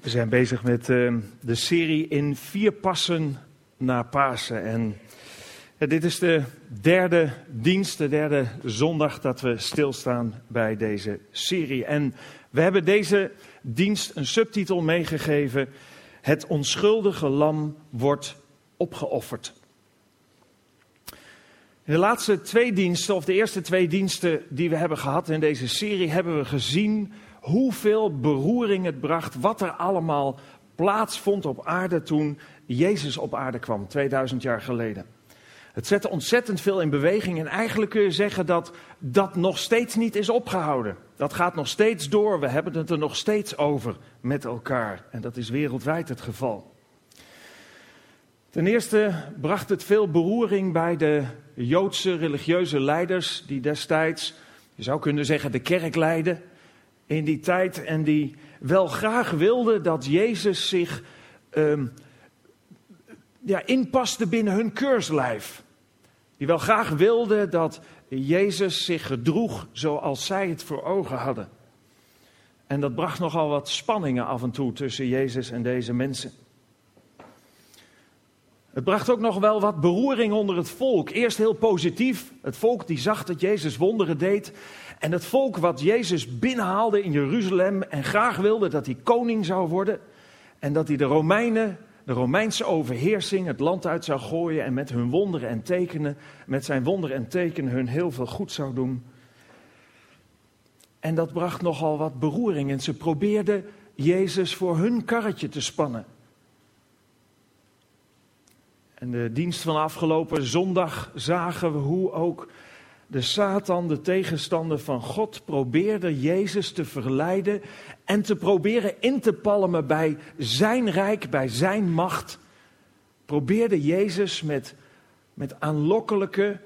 We zijn bezig met uh, de serie in vier passen naar Pasen. En uh, dit is de derde dienst, de derde zondag dat we stilstaan bij deze serie. En we hebben deze dienst een subtitel meegegeven: Het onschuldige lam wordt opgeofferd. In de laatste twee diensten, of de eerste twee diensten die we hebben gehad in deze serie, hebben we gezien hoeveel beroering het bracht, wat er allemaal plaatsvond op aarde toen Jezus op aarde kwam, 2000 jaar geleden. Het zette ontzettend veel in beweging en eigenlijk kun je zeggen dat dat nog steeds niet is opgehouden. Dat gaat nog steeds door, we hebben het er nog steeds over met elkaar en dat is wereldwijd het geval. Ten eerste bracht het veel beroering bij de Joodse religieuze leiders die destijds, je zou kunnen zeggen, de kerk leidden in die tijd en die wel graag wilden dat Jezus zich um, ja, inpaste binnen hun keurslijf. Die wel graag wilden dat Jezus zich gedroeg zoals zij het voor ogen hadden. En dat bracht nogal wat spanningen af en toe tussen Jezus en deze mensen. Het bracht ook nog wel wat beroering onder het volk. Eerst heel positief. Het volk die zag dat Jezus wonderen deed. En het volk wat Jezus binnenhaalde in Jeruzalem en graag wilde dat hij koning zou worden. En dat hij de Romeinen, de Romeinse overheersing, het land uit zou gooien. En met hun wonderen en tekenen, met zijn wonderen en tekenen hun heel veel goed zou doen. En dat bracht nogal wat beroering. En ze probeerden Jezus voor hun karretje te spannen. En de dienst van afgelopen zondag zagen we hoe ook de Satan, de tegenstander van God, probeerde Jezus te verleiden en te proberen in te palmen bij zijn rijk, bij zijn macht. Probeerde Jezus met, met aanlokkelijke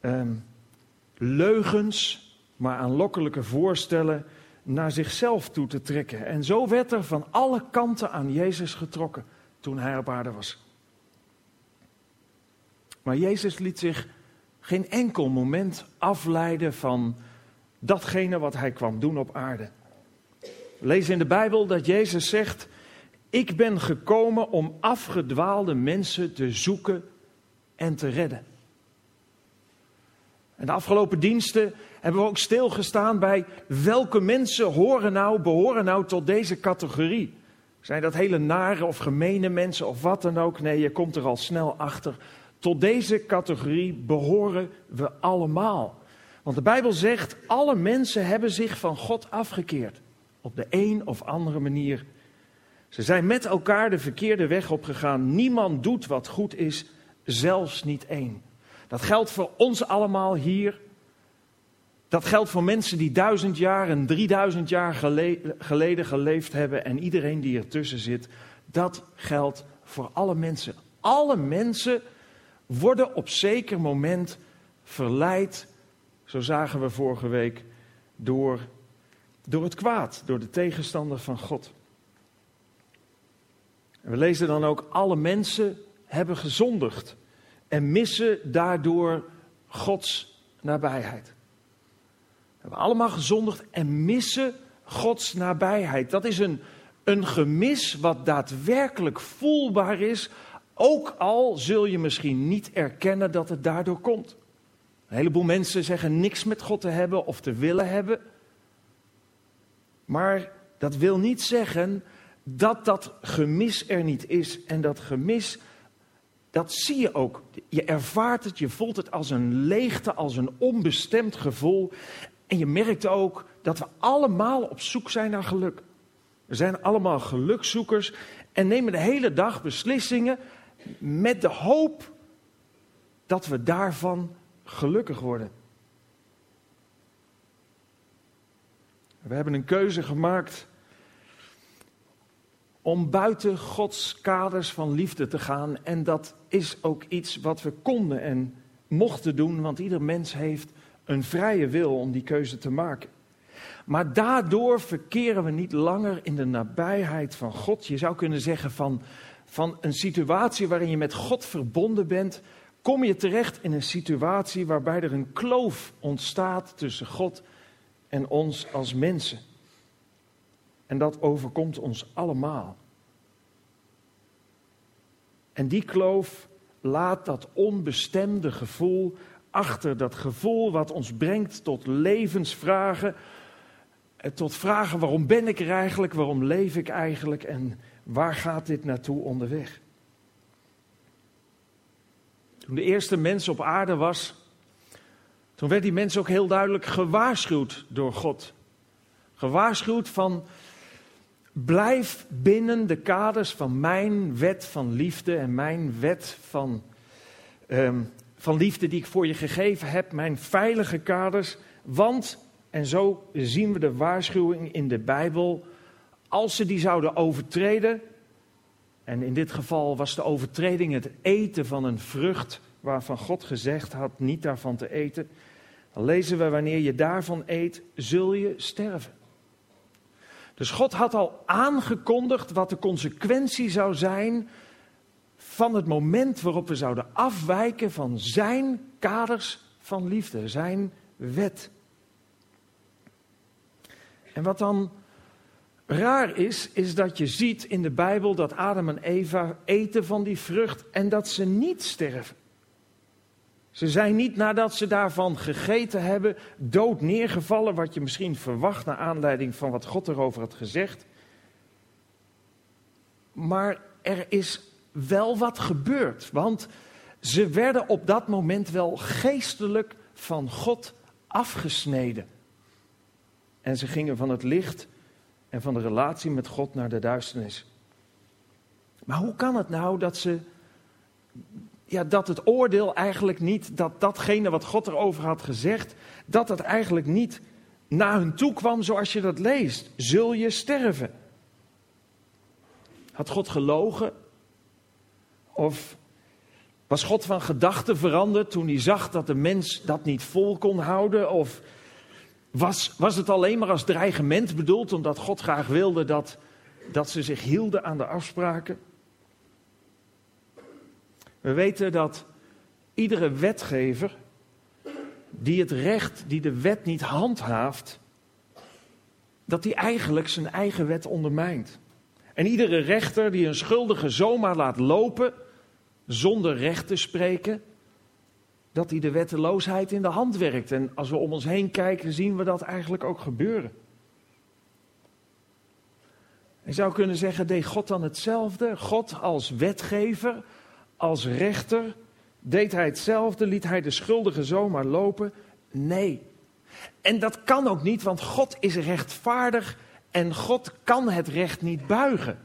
eh, leugens, maar aanlokkelijke voorstellen naar zichzelf toe te trekken. En zo werd er van alle kanten aan Jezus getrokken toen hij op aarde was. Maar Jezus liet zich geen enkel moment afleiden van datgene wat hij kwam doen op aarde. Lezen in de Bijbel dat Jezus zegt: Ik ben gekomen om afgedwaalde mensen te zoeken en te redden. En de afgelopen diensten hebben we ook stilgestaan bij welke mensen horen nou, behoren nou tot deze categorie. Zijn dat hele nare of gemene mensen of wat dan ook? Nee, je komt er al snel achter. Tot deze categorie behoren we allemaal. Want de Bijbel zegt, alle mensen hebben zich van God afgekeerd. Op de een of andere manier. Ze zijn met elkaar de verkeerde weg opgegaan. Niemand doet wat goed is, zelfs niet één. Dat geldt voor ons allemaal hier. Dat geldt voor mensen die duizend jaar en drieduizend jaar geleden geleefd hebben en iedereen die ertussen zit. Dat geldt voor alle mensen. Alle mensen worden op zeker moment verleid, zo zagen we vorige week, door, door het kwaad, door de tegenstander van God. En we lezen dan ook, alle mensen hebben gezondigd en missen daardoor Gods nabijheid. We hebben allemaal gezondigd en missen Gods nabijheid. Dat is een, een gemis wat daadwerkelijk voelbaar is ook al zul je misschien niet erkennen dat het daardoor komt. Een heleboel mensen zeggen niks met God te hebben of te willen hebben. Maar dat wil niet zeggen dat dat gemis er niet is. En dat gemis, dat zie je ook. Je ervaart het, je voelt het als een leegte, als een onbestemd gevoel. En je merkt ook dat we allemaal op zoek zijn naar geluk. We zijn allemaal gelukzoekers en nemen de hele dag beslissingen met de hoop dat we daarvan gelukkig worden. We hebben een keuze gemaakt om buiten Gods kaders van liefde te gaan. En dat is ook iets wat we konden en mochten doen, want ieder mens heeft een vrije wil om die keuze te maken. Maar daardoor verkeren we niet langer in de nabijheid van God. Je zou kunnen zeggen van van een situatie waarin je met God verbonden bent, kom je terecht in een situatie waarbij er een kloof ontstaat tussen God en ons als mensen. En dat overkomt ons allemaal. En die kloof laat dat onbestemde gevoel achter. Dat gevoel wat ons brengt tot levensvragen. Eh, tot vragen waarom ben ik er eigenlijk, waarom leef ik eigenlijk en waar gaat dit naartoe onderweg. Toen de eerste mens op aarde was, toen werd die mens ook heel duidelijk gewaarschuwd door God. Gewaarschuwd van blijf binnen de kaders van mijn wet van liefde en mijn wet van, um, van liefde die ik voor je gegeven heb, mijn veilige kaders. Want, en zo zien we de waarschuwing in de Bijbel, als ze die zouden overtreden, en in dit geval was de overtreding het eten van een vrucht waarvan God gezegd had niet daarvan te eten. Dan lezen we wanneer je daarvan eet, zul je sterven. Dus God had al aangekondigd wat de consequentie zou zijn van het moment waarop we zouden afwijken van zijn kaders van liefde, zijn wet. En wat dan raar is, is dat je ziet in de Bijbel dat Adam en Eva eten van die vrucht en dat ze niet sterven. Ze zijn niet nadat ze daarvan gegeten hebben dood neergevallen, wat je misschien verwacht naar aanleiding van wat God erover had gezegd. Maar er is wel wat gebeurd, want ze werden op dat moment wel geestelijk van God afgesneden. En ze gingen van het licht en van de relatie met God naar de duisternis. Maar hoe kan het nou dat ze, ja, dat het oordeel eigenlijk niet, dat datgene wat God erover had gezegd, dat het eigenlijk niet naar hun toe kwam zoals je dat leest? Zul je sterven? Had God gelogen? Of was God van gedachten veranderd toen hij zag dat de mens dat niet vol kon houden? Of was, was het alleen maar als dreigement bedoeld, omdat God graag wilde dat, dat ze zich hielden aan de afspraken? We weten dat iedere wetgever die het recht, die de wet niet handhaaft, dat die eigenlijk zijn eigen wet ondermijnt. En iedere rechter die een schuldige zomaar laat lopen, zonder recht te spreken, dat hij de wetteloosheid in de hand werkt. En als we om ons heen kijken, zien we dat eigenlijk ook gebeuren. Je zou kunnen zeggen, deed God dan hetzelfde? God als wetgever, als rechter, deed hij hetzelfde? Liet hij de schuldige zomaar lopen? Nee. En dat kan ook niet, want God is rechtvaardig en God kan het recht niet buigen.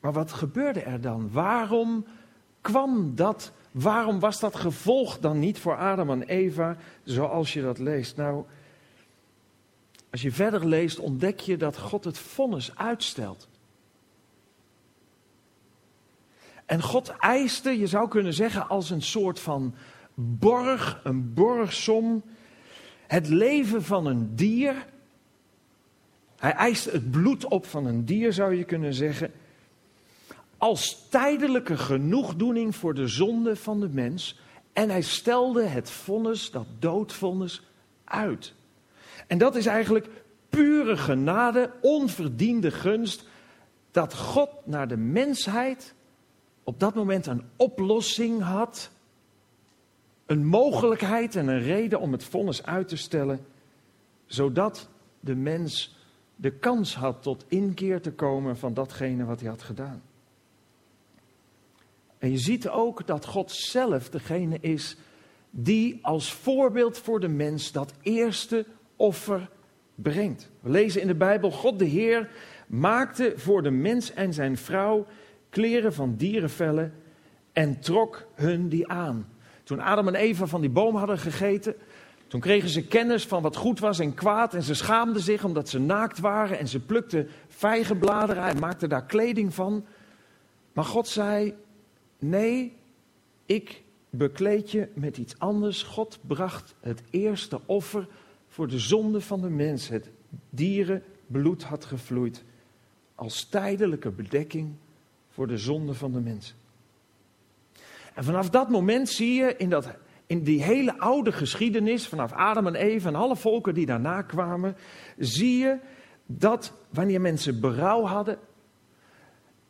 Maar wat gebeurde er dan? Waarom kwam dat? Waarom was dat gevolg dan niet voor Adam en Eva zoals je dat leest? Nou, als je verder leest, ontdek je dat God het vonnis uitstelt. En God eiste, je zou kunnen zeggen, als een soort van borg, een borgsom, het leven van een dier. Hij eiste het bloed op van een dier, zou je kunnen zeggen als tijdelijke genoegdoening voor de zonde van de mens. En hij stelde het vonnis, dat doodvonnis, uit. En dat is eigenlijk pure genade, onverdiende gunst, dat God naar de mensheid op dat moment een oplossing had, een mogelijkheid en een reden om het vonnis uit te stellen, zodat de mens de kans had tot inkeer te komen van datgene wat hij had gedaan. En je ziet ook dat God zelf degene is die als voorbeeld voor de mens dat eerste offer brengt. We lezen in de Bijbel, God de Heer maakte voor de mens en zijn vrouw kleren van dierenvellen en trok hun die aan. Toen Adam en Eva van die boom hadden gegeten, toen kregen ze kennis van wat goed was en kwaad en ze schaamden zich omdat ze naakt waren en ze plukten vijgenbladeren en maakten daar kleding van. Maar God zei, Nee, ik bekleed je met iets anders. God bracht het eerste offer voor de zonde van de mens. Het dierenbloed had gevloeid als tijdelijke bedekking voor de zonde van de mens. En vanaf dat moment zie je in, dat, in die hele oude geschiedenis, vanaf Adam en Eva en alle volken die daarna kwamen, zie je dat wanneer mensen berouw hadden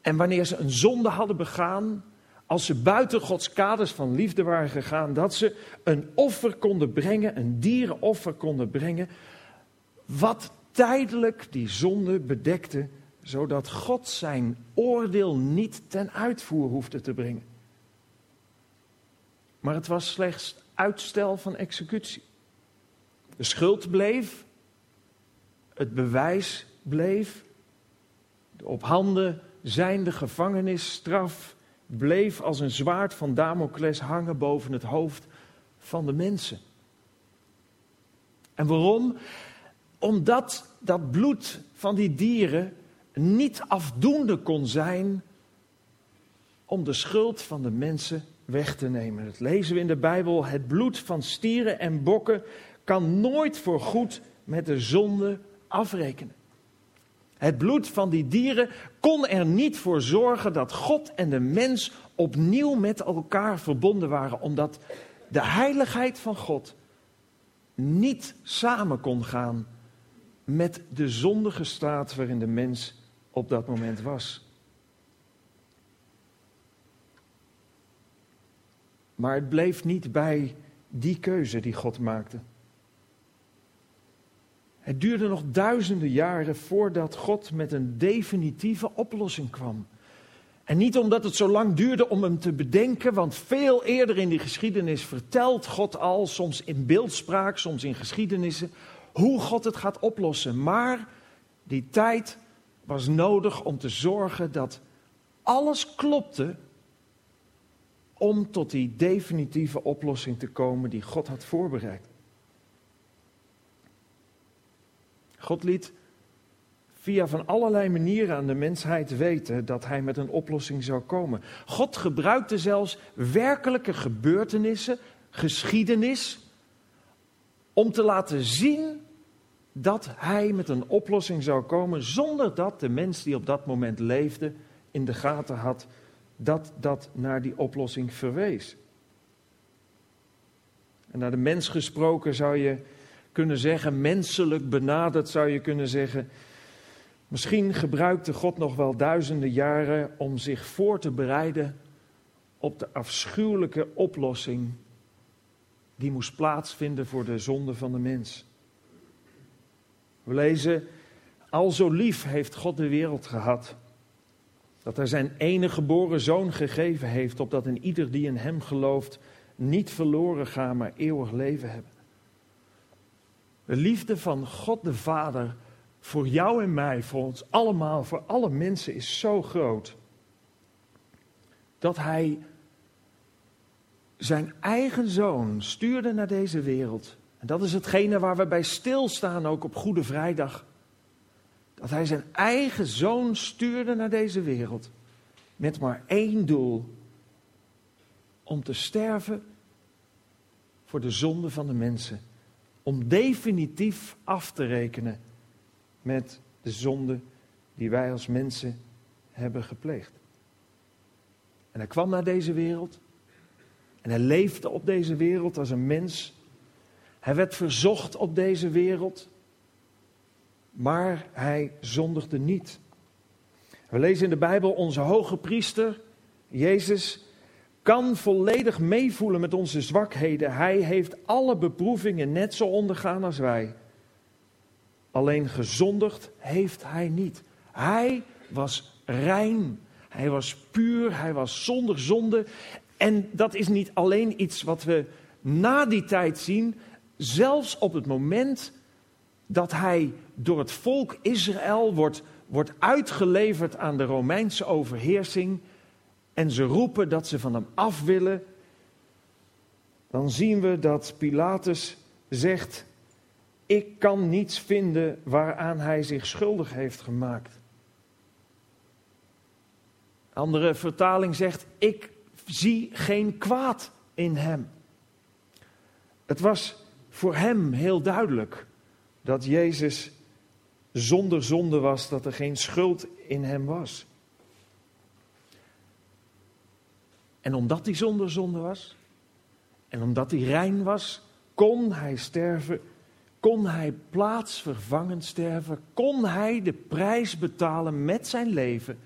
en wanneer ze een zonde hadden begaan, als ze buiten Gods kaders van liefde waren gegaan, dat ze een offer konden brengen, een dierenoffer konden brengen, wat tijdelijk die zonde bedekte, zodat God zijn oordeel niet ten uitvoer hoefde te brengen. Maar het was slechts uitstel van executie. De schuld bleef, het bewijs bleef, de op handen zijnde gevangenisstraf bleef als een zwaard van Damocles hangen boven het hoofd van de mensen. En waarom? Omdat dat bloed van die dieren niet afdoende kon zijn om de schuld van de mensen weg te nemen. Dat lezen we in de Bijbel. Het bloed van stieren en bokken kan nooit voor goed met de zonde afrekenen. Het bloed van die dieren kon er niet voor zorgen dat God en de mens opnieuw met elkaar verbonden waren, omdat de heiligheid van God niet samen kon gaan met de zondige staat waarin de mens op dat moment was. Maar het bleef niet bij die keuze die God maakte. Het duurde nog duizenden jaren voordat God met een definitieve oplossing kwam. En niet omdat het zo lang duurde om hem te bedenken, want veel eerder in die geschiedenis vertelt God al, soms in beeldspraak, soms in geschiedenissen, hoe God het gaat oplossen. Maar die tijd was nodig om te zorgen dat alles klopte om tot die definitieve oplossing te komen die God had voorbereid. God liet via van allerlei manieren aan de mensheid weten dat hij met een oplossing zou komen. God gebruikte zelfs werkelijke gebeurtenissen, geschiedenis, om te laten zien dat hij met een oplossing zou komen zonder dat de mens die op dat moment leefde in de gaten had dat dat naar die oplossing verwees. En naar de mens gesproken zou je kunnen zeggen, menselijk benaderd zou je kunnen zeggen, misschien gebruikte God nog wel duizenden jaren om zich voor te bereiden op de afschuwelijke oplossing die moest plaatsvinden voor de zonde van de mens. We lezen, al zo lief heeft God de wereld gehad, dat hij zijn enige geboren zoon gegeven heeft, opdat een ieder die in hem gelooft niet verloren gaat, maar eeuwig leven hebben. De liefde van God de Vader voor jou en mij, voor ons allemaal, voor alle mensen is zo groot. Dat hij zijn eigen zoon stuurde naar deze wereld. En dat is hetgene waar we bij stilstaan ook op Goede Vrijdag. Dat hij zijn eigen zoon stuurde naar deze wereld. Met maar één doel. Om te sterven voor de zonde van de mensen om definitief af te rekenen met de zonde die wij als mensen hebben gepleegd. En hij kwam naar deze wereld en hij leefde op deze wereld als een mens. Hij werd verzocht op deze wereld, maar hij zondigde niet. We lezen in de Bijbel onze hoge priester, Jezus, kan volledig meevoelen met onze zwakheden. Hij heeft alle beproevingen net zo ondergaan als wij. Alleen gezondigd heeft hij niet. Hij was rein, hij was puur, hij was zonder zonde. En dat is niet alleen iets wat we na die tijd zien, zelfs op het moment dat hij door het volk Israël wordt, wordt uitgeleverd aan de Romeinse overheersing en ze roepen dat ze van hem af willen, dan zien we dat Pilatus zegt: Ik kan niets vinden waaraan hij zich schuldig heeft gemaakt. Andere vertaling zegt: Ik zie geen kwaad in hem. Het was voor hem heel duidelijk dat Jezus zonder zonde was, dat er geen schuld in hem was. En omdat hij zonder zonde was, En omdat hij rein was, kon hij sterven, kon hij plaatsvervangend sterven, kon hij de prijs betalen met zijn leven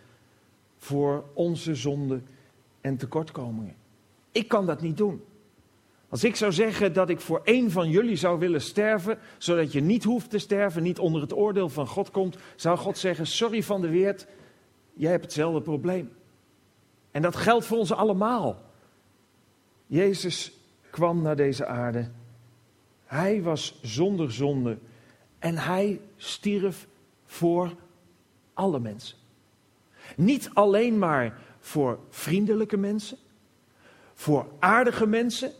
voor onze zonden en tekortkomingen. Ik kan dat niet doen. Als ik zou zeggen dat ik voor één van jullie zou willen sterven, zodat je niet hoeft te sterven, niet onder het oordeel van God komt, zou God zeggen: Sorry van de Weert, jij hebt hetzelfde probleem. En dat geldt voor ons allemaal. Jezus kwam naar deze aarde. Hij was zonder zonde en hij stierf voor alle mensen. Niet alleen maar voor vriendelijke mensen, voor aardige mensen,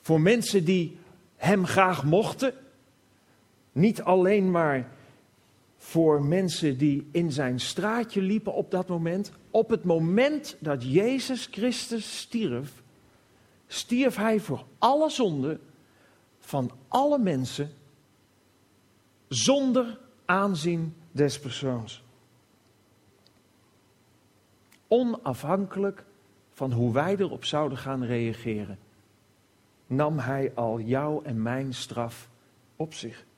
voor mensen die hem graag mochten. Niet alleen maar voor mensen die in zijn straatje liepen op dat moment. Op het moment dat Jezus Christus stierf, stierf hij voor alle zonden van alle mensen zonder aanzien des persoons. Onafhankelijk van hoe wij erop zouden gaan reageren, nam hij al jouw en mijn straf op zich.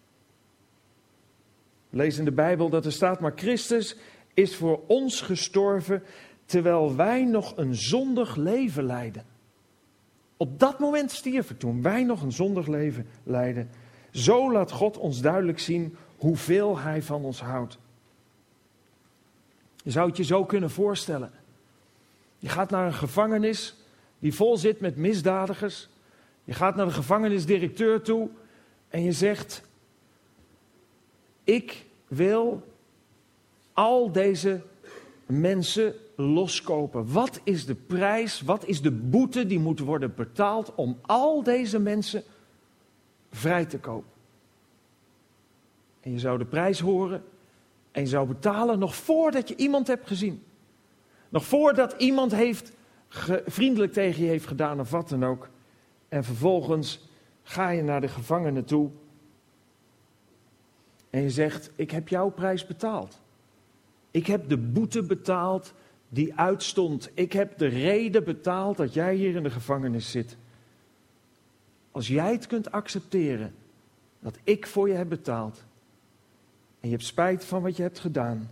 Lees in de Bijbel dat er staat, maar Christus is voor ons gestorven terwijl wij nog een zondig leven leiden. Op dat moment stierven toen wij nog een zondig leven leiden. Zo laat God ons duidelijk zien hoeveel Hij van ons houdt. Je zou het je zo kunnen voorstellen. Je gaat naar een gevangenis die vol zit met misdadigers. Je gaat naar de gevangenisdirecteur toe en je zegt: Ik wil al deze mensen loskopen. Wat is de prijs, wat is de boete die moet worden betaald om al deze mensen vrij te kopen? En je zou de prijs horen en je zou betalen nog voordat je iemand hebt gezien. Nog voordat iemand heeft vriendelijk tegen je heeft gedaan of wat dan ook. En vervolgens ga je naar de gevangene toe en je zegt, ik heb jouw prijs betaald. Ik heb de boete betaald die uitstond. Ik heb de reden betaald dat jij hier in de gevangenis zit. Als jij het kunt accepteren dat ik voor je heb betaald en je hebt spijt van wat je hebt gedaan,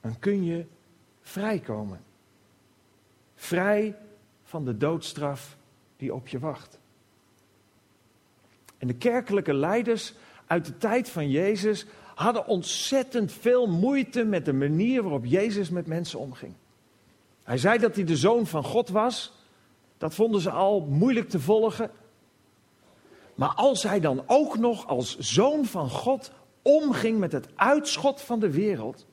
dan kun je vrijkomen. Vrij van de doodstraf die op je wacht. En de kerkelijke leiders uit de tijd van Jezus hadden ontzettend veel moeite met de manier waarop Jezus met mensen omging. Hij zei dat hij de zoon van God was. Dat vonden ze al moeilijk te volgen. Maar als hij dan ook nog als zoon van God omging met het uitschot van de wereld,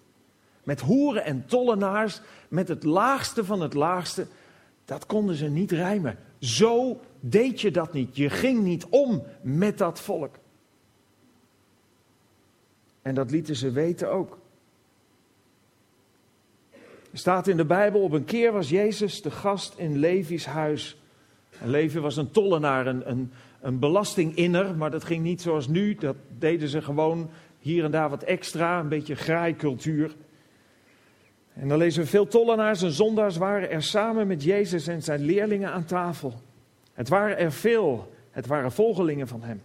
met hoeren en tollenaars, met het laagste van het laagste, dat konden ze niet rijmen. Zo deed je dat niet. Je ging niet om met dat volk. En dat lieten ze weten ook. Er staat in de Bijbel, op een keer was Jezus de gast in Levi's huis. Levi was een tollenaar, een, een, een belastinginner, maar dat ging niet zoals nu. Dat deden ze gewoon hier en daar wat extra, een beetje graaikultuur. En dan lezen we veel tollenaars en zondaars waren er samen met Jezus en zijn leerlingen aan tafel. Het waren er veel, het waren volgelingen van hem.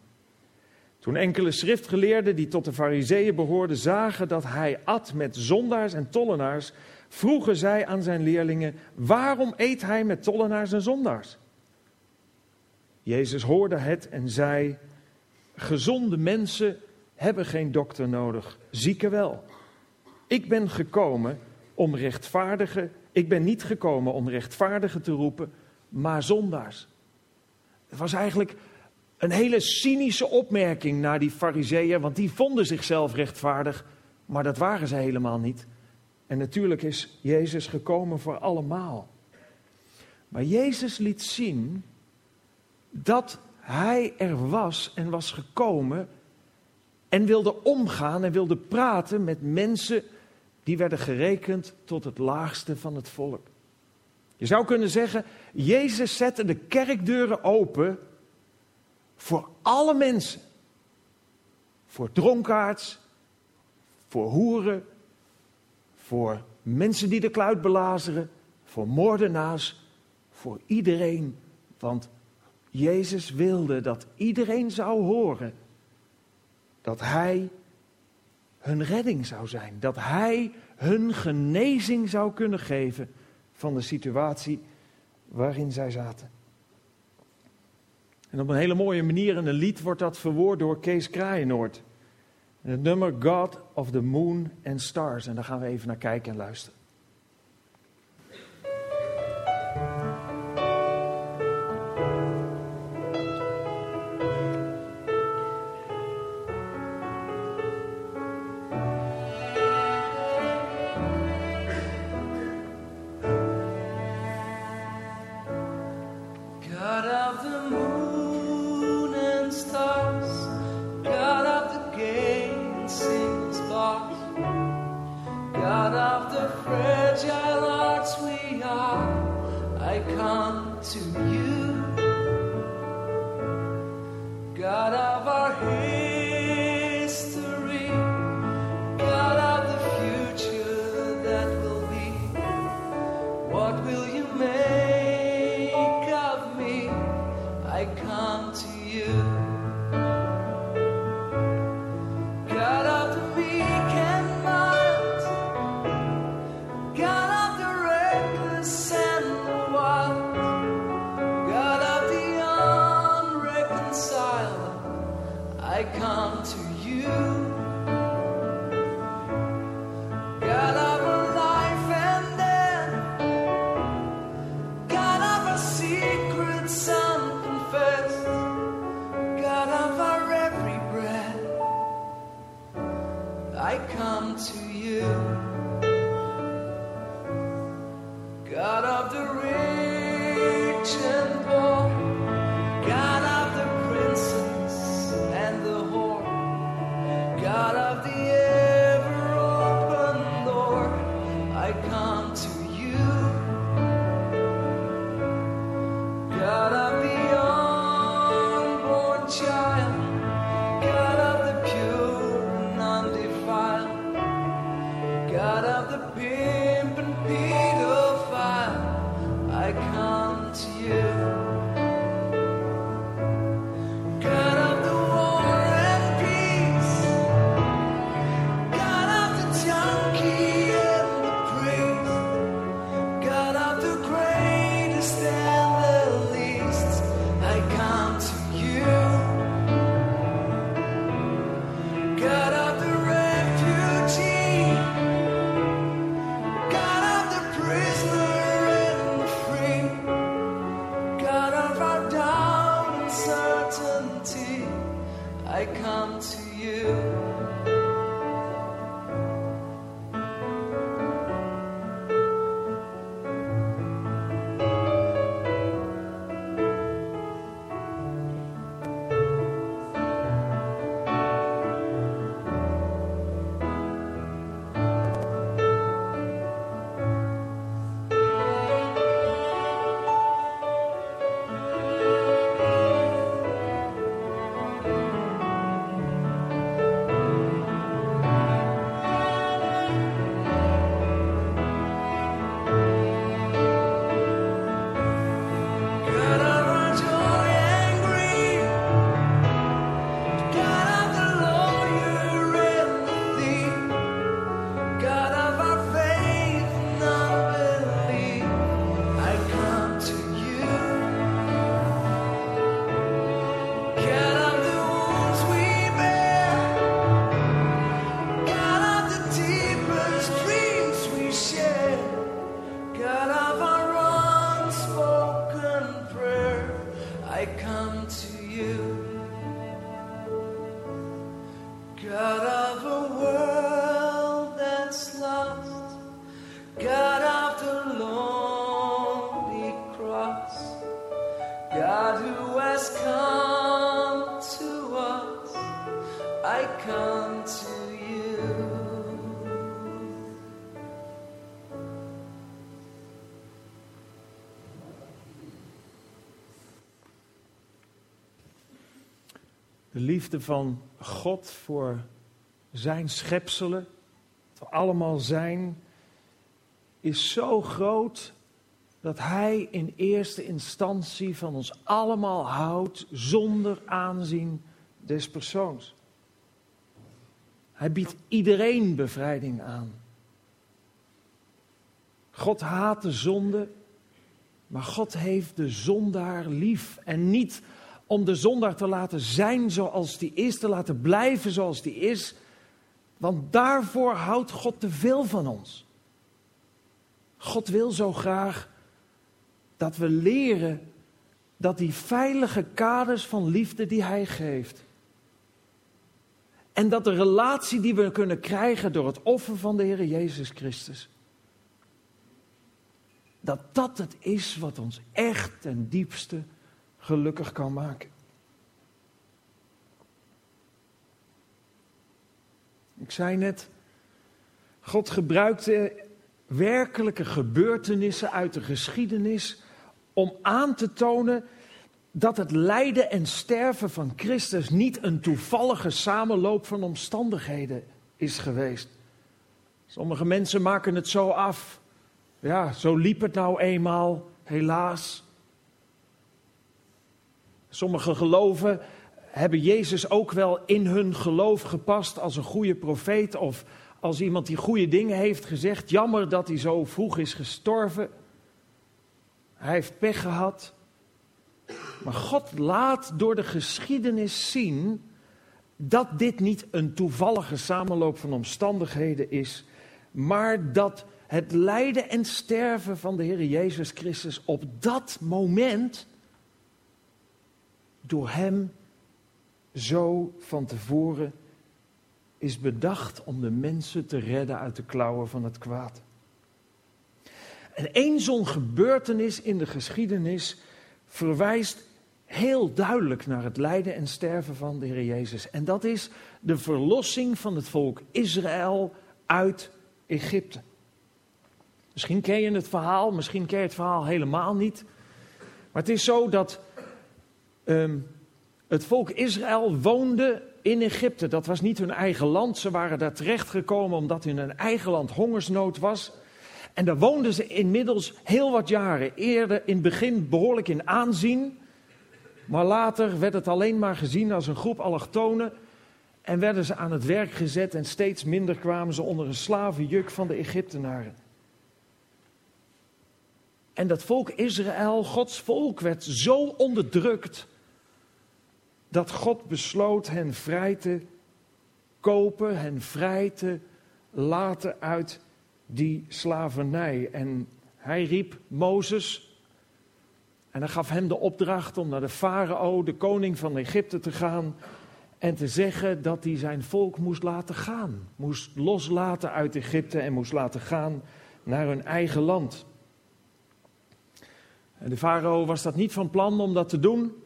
Toen enkele schriftgeleerden die tot de fariseeën behoorden zagen dat hij at met zondaars en tollenaars, vroegen zij aan zijn leerlingen, waarom eet hij met tollenaars en zondaars? Jezus hoorde het en zei, gezonde mensen hebben geen dokter nodig, zieken wel. Ik ben gekomen om rechtvaardigen, ik ben niet gekomen om rechtvaardigen te roepen, maar zondaars. Het was eigenlijk een hele cynische opmerking naar die fariseeën, want die vonden zichzelf rechtvaardig, maar dat waren ze helemaal niet. En natuurlijk is Jezus gekomen voor allemaal. Maar Jezus liet zien dat hij er was en was gekomen en wilde omgaan en wilde praten met mensen die werden gerekend tot het laagste van het volk. Je zou kunnen zeggen, Jezus zette de kerkdeuren open voor alle mensen. Voor dronkaards, voor hoeren, voor mensen die de kluit belazeren, voor moordenaars, voor iedereen Want Jezus wilde dat iedereen zou horen dat Hij hun redding zou zijn. Dat Hij hun genezing zou kunnen geven van de situatie waarin zij zaten. En op een hele mooie manier in een lied wordt dat verwoord door Kees Kraaienoord. Het nummer God of the Moon and Stars. En daar gaan we even naar kijken en luisteren. I come to you. De liefde van God voor zijn schepselen, wat we allemaal zijn, is zo groot dat Hij in eerste instantie van ons allemaal houdt zonder aanzien des persoons. Hij biedt iedereen bevrijding aan. God haat de zonde, maar God heeft de zondaar lief. En niet om de zondaar te laten zijn zoals die is, te laten blijven zoals die is. Want daarvoor houdt God te veel van ons. God wil zo graag dat we leren dat die veilige kaders van liefde die Hij geeft. En dat de relatie die we kunnen krijgen door het offer van de Heer Jezus Christus. Dat dat het is wat ons echt ten diepste gelukkig kan maken. Ik zei net, God gebruikte werkelijke gebeurtenissen uit de geschiedenis om aan te tonen dat het lijden en sterven van Christus niet een toevallige samenloop van omstandigheden is geweest. Sommige mensen maken het zo af. Ja, zo liep het nou eenmaal, helaas. Sommige geloven hebben Jezus ook wel in hun geloof gepast als een goede profeet of als iemand die goede dingen heeft gezegd. Jammer dat hij zo vroeg is gestorven. Hij heeft pech gehad. Maar God laat door de geschiedenis zien dat dit niet een toevallige samenloop van omstandigheden is, maar dat het lijden en sterven van de Heer Jezus Christus op dat moment door Hem zo van tevoren is bedacht om de mensen te redden uit de klauwen van het kwaad. En één zo'n gebeurtenis in de geschiedenis verwijst heel duidelijk naar het lijden en sterven van de Heer Jezus. En dat is de verlossing van het volk Israël uit Egypte. Misschien ken je het verhaal, misschien ken je het verhaal helemaal niet. Maar het is zo dat ehm, het volk Israël woonde in Egypte. Dat was niet hun eigen land. Ze waren daar terechtgekomen omdat in hun eigen land hongersnood was. En daar woonden ze inmiddels heel wat jaren. Eerder in het begin behoorlijk in aanzien. Maar later werd het alleen maar gezien als een groep allochtonen. En werden ze aan het werk gezet en steeds minder kwamen ze onder een slavenjuk van de Egyptenaren. En dat volk Israël, Gods volk, werd zo onderdrukt dat God besloot hen vrij te kopen, hen vrij te laten uit die slavernij. En hij riep Mozes en hij gaf hem de opdracht om naar de farao, de koning van Egypte, te gaan en te zeggen dat hij zijn volk moest laten gaan. Moest loslaten uit Egypte en moest laten gaan naar hun eigen land. En de farao was dat niet van plan om dat te doen.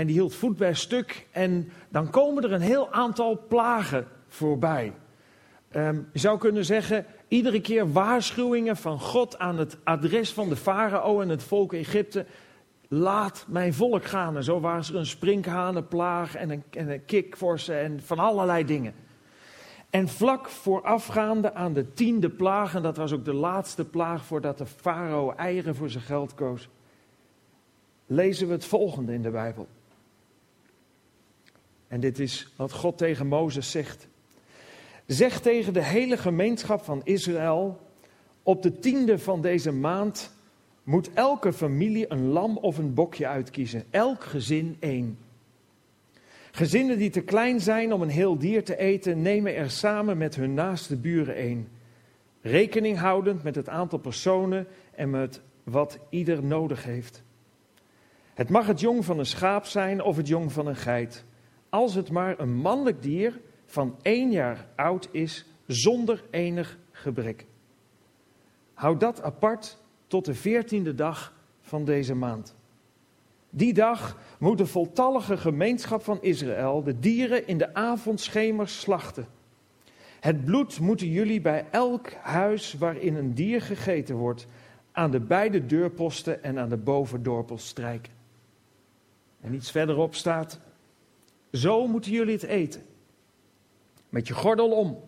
En die hield voet bij stuk. En dan komen er een heel aantal plagen voorbij. Ehm, je zou kunnen zeggen, iedere keer waarschuwingen van God aan het adres van de farao en het volk Egypte. Laat mijn volk gaan. En zo was er een sprinkhanenplaag en een, en een kikvorsen en van allerlei dingen. En vlak voorafgaande aan de tiende plaag, en dat was ook de laatste plaag voordat de farao eieren voor zijn geld koos, lezen we het volgende in de Bijbel. En dit is wat God tegen Mozes zegt. Zeg tegen de hele gemeenschap van Israël: op de tiende van deze maand moet elke familie een lam of een bokje uitkiezen, elk gezin één. Gezinnen die te klein zijn om een heel dier te eten, nemen er samen met hun naaste buren één. Rekening houdend met het aantal personen en met wat ieder nodig heeft. Het mag het jong van een schaap zijn of het jong van een geit als het maar een mannelijk dier van één jaar oud is zonder enig gebrek. Houd dat apart tot de veertiende dag van deze maand. Die dag moet de voltallige gemeenschap van Israël de dieren in de avondschemers slachten. Het bloed moeten jullie bij elk huis waarin een dier gegeten wordt, aan de beide deurposten en aan de bovendorpel strijken. En iets verderop staat: zo moeten jullie het eten. Met je gordel om,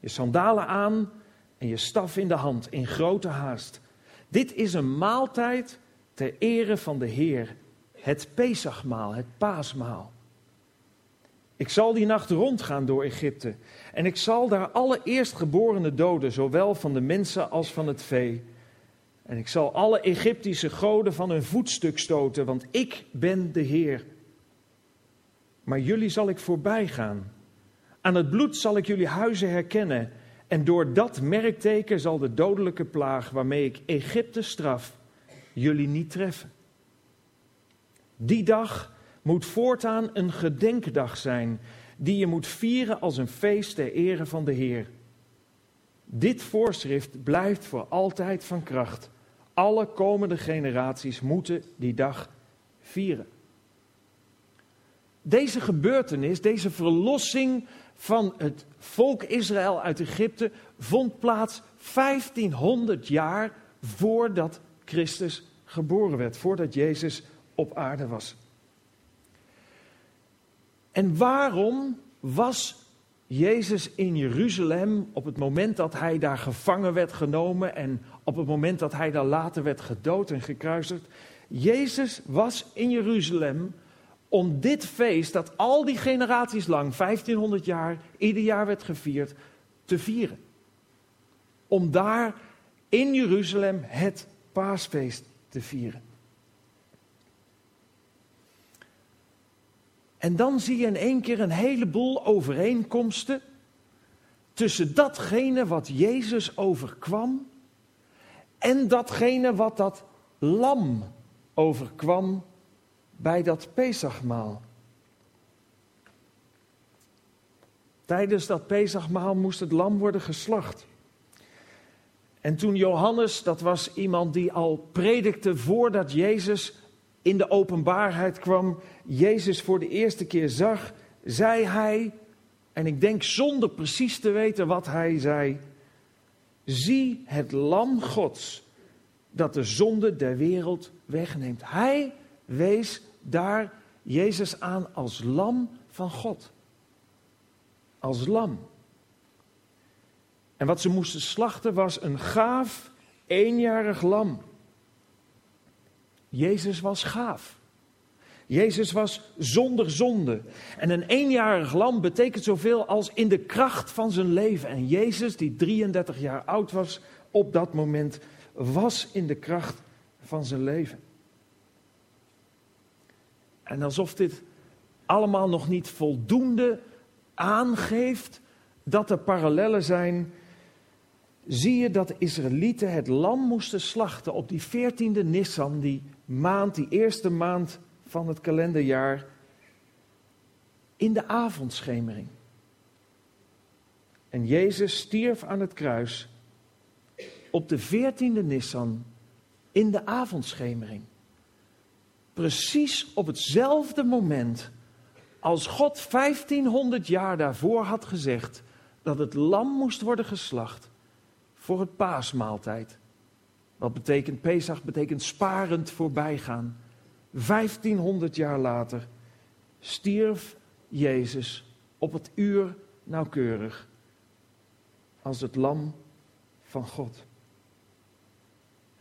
je sandalen aan en je staf in de hand in grote haast. Dit is een maaltijd ter ere van de Heer. Het Pesachmaal, het paasmaal. Ik zal die nacht rondgaan door Egypte. En ik zal daar alle eerstgeborene doden, zowel van de mensen als van het vee. En ik zal alle Egyptische goden van hun voetstuk stoten, want ik ben de Heer. Maar jullie zal ik voorbij gaan. Aan het bloed zal ik jullie huizen herkennen. En door dat merkteken zal de dodelijke plaag waarmee ik Egypte straf, jullie niet treffen. Die dag moet voortaan een gedenkdag zijn, die je moet vieren als een feest ter ere van de Heer. Dit voorschrift blijft voor altijd van kracht. Alle komende generaties moeten die dag vieren. Deze gebeurtenis, deze verlossing van het volk Israël uit Egypte, vond plaats 1500 jaar voordat Christus geboren werd, voordat Jezus op aarde was. En waarom was Jezus in Jeruzalem op het moment dat hij daar gevangen werd genomen en op het moment dat hij daar later werd gedood en gekruisigd? Jezus was in Jeruzalem om dit feest, dat al die generaties lang, 1500 jaar, ieder jaar werd gevierd, te vieren. Om daar in Jeruzalem het paasfeest te vieren. En dan zie je in één keer een heleboel overeenkomsten tussen datgene wat Jezus overkwam en datgene wat dat lam overkwam bij dat Pesachmaal. Tijdens dat Pesachmaal moest het lam worden geslacht. En toen Johannes, dat was iemand die al predikte voordat Jezus in de openbaarheid kwam, Jezus voor de eerste keer zag, zei hij, en ik denk zonder precies te weten wat hij zei, zie het lam Gods dat de zonde der wereld wegneemt. Hij wees daar Jezus aan als lam van God. Als lam. En wat ze moesten slachten was een gaaf, eenjarig lam. Jezus was gaaf. Jezus was zonder zonde. En een eenjarig lam betekent zoveel als in de kracht van zijn leven. En Jezus, die 33 jaar oud was op dat moment, was in de kracht van zijn leven. En alsof dit allemaal nog niet voldoende aangeeft dat er parallellen zijn, zie je dat de Israëlieten het lam moesten slachten op die 14e Nissan, die maand, die eerste maand van het kalenderjaar, in de avondschemering. En Jezus stierf aan het kruis op de 14e Nissan in de avondschemering. Precies op hetzelfde moment als God 1500 jaar daarvoor had gezegd dat het lam moest worden geslacht voor het paasmaaltijd. Wat betekent Pesach? Betekent sparend voorbijgaan. 1500 jaar later stierf Jezus op het uur nauwkeurig als het lam van God.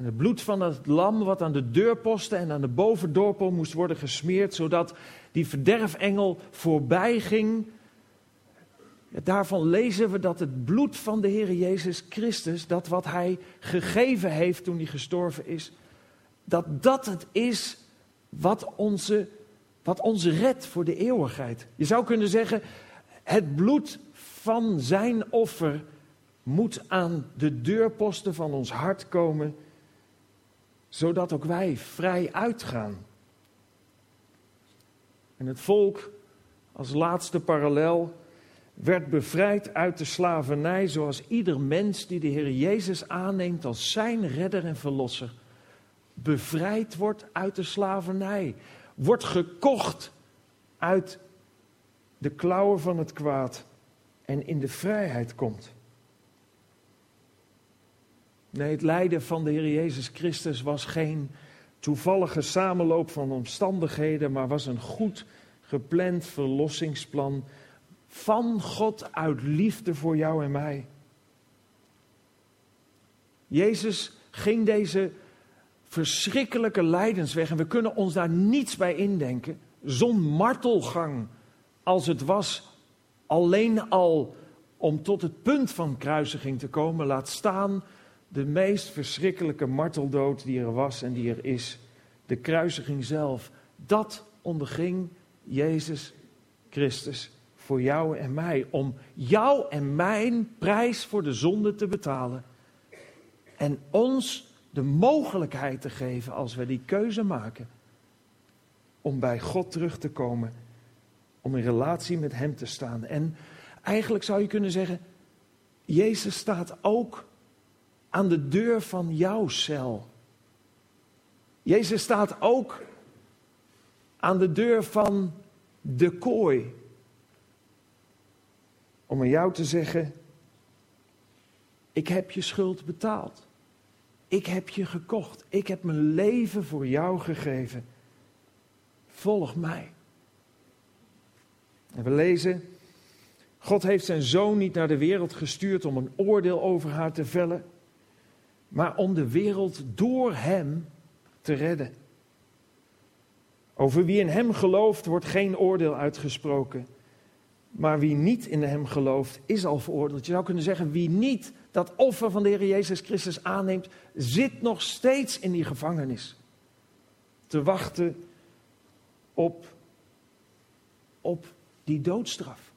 En het bloed van het lam wat aan de deurposten en aan de bovendorpel moest worden gesmeerd, zodat die verderfengel voorbij ging. Daarvan lezen we dat het bloed van de Heer Jezus Christus, dat wat Hij gegeven heeft toen Hij gestorven is, dat dat het is wat onze, wat ons redt voor de eeuwigheid. Je zou kunnen zeggen, het bloed van Zijn offer moet aan de deurposten van ons hart komen zodat ook wij vrij uitgaan. En het volk, als laatste parallel, werd bevrijd uit de slavernij, zoals ieder mens die de Heer Jezus aanneemt als zijn redder en verlosser, bevrijd wordt uit de slavernij, wordt gekocht uit de klauwen van het kwaad en in de vrijheid komt. Nee, het lijden van de Heer Jezus Christus was geen toevallige samenloop van omstandigheden, maar was een goed gepland verlossingsplan van God uit liefde voor jou en mij. Jezus ging deze verschrikkelijke lijdensweg. En we kunnen ons daar niets bij indenken. Zo'n martelgang als het was, alleen al om tot het punt van kruisiging te komen, laat staan de meest verschrikkelijke marteldood die er was en die er is. De kruisiging zelf. Dat onderging Jezus Christus voor jou en mij. Om jou en mijn prijs voor de zonde te betalen. En ons de mogelijkheid te geven als we die keuze maken. Om bij God terug te komen. Om in relatie met Hem te staan. En eigenlijk zou je kunnen zeggen, Jezus staat ook aan de deur van jouw cel. Jezus staat ook aan de deur van de kooi. Om aan jou te zeggen, ik heb je schuld betaald. Ik heb je gekocht. Ik heb mijn leven voor jou gegeven. Volg mij. En we lezen, God heeft zijn zoon niet naar de wereld gestuurd om een oordeel over haar te vellen, maar om de wereld door hem te redden. Over wie in hem gelooft wordt geen oordeel uitgesproken. Maar wie niet in hem gelooft, is al veroordeeld. Je zou kunnen zeggen, wie niet dat offer van de Heer Jezus Christus aanneemt, zit nog steeds in die gevangenis. Te wachten op, op die doodstraf.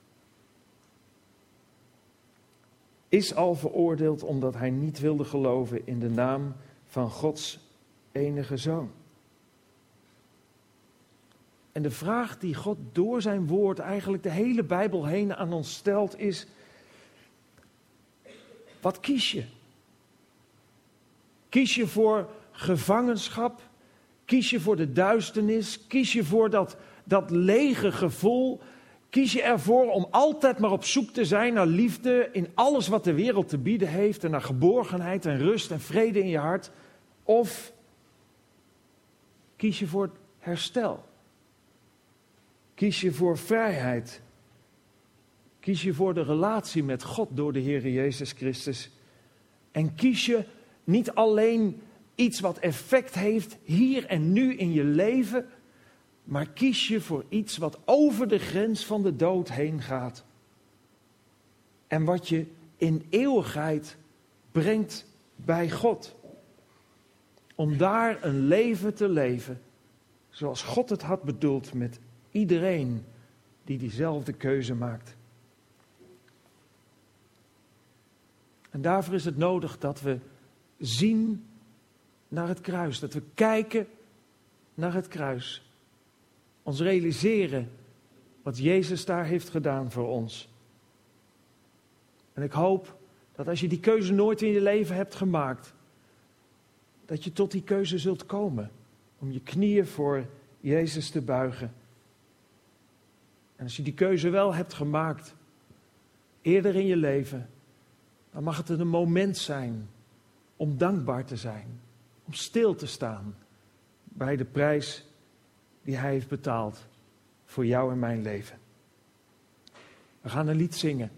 Is al veroordeeld omdat hij niet wilde geloven in de naam van Gods enige zoon. En de vraag die God door zijn woord eigenlijk de hele Bijbel heen aan ons stelt is, wat kies je? Kies je voor gevangenschap? Kies je voor de duisternis? Kies je voor dat, dat lege gevoel? Kies je ervoor om altijd maar op zoek te zijn naar liefde in alles wat de wereld te bieden heeft en naar geborgenheid en rust en vrede in je hart? Of kies je voor herstel? Kies je voor vrijheid? Kies je voor de relatie met God door de Heer Jezus Christus? En kies je niet alleen iets wat effect heeft hier en nu in je leven, maar kies je voor iets wat over de grens van de dood heen gaat. En wat je in eeuwigheid brengt bij God. Om daar een leven te leven zoals God het had bedoeld met iedereen die diezelfde keuze maakt. En daarvoor is het nodig dat we zien naar het kruis, dat we kijken naar het kruis. Ons realiseren wat Jezus daar heeft gedaan voor ons. En ik hoop dat als je die keuze nooit in je leven hebt gemaakt, dat je tot die keuze zult komen om je knieën voor Jezus te buigen. En als je die keuze wel hebt gemaakt, eerder in je leven, dan mag het een moment zijn om dankbaar te zijn, om stil te staan bij de prijs die Hij heeft betaald voor jou en mijn leven. We gaan een lied zingen.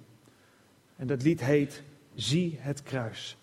En dat lied heet Zie het kruis.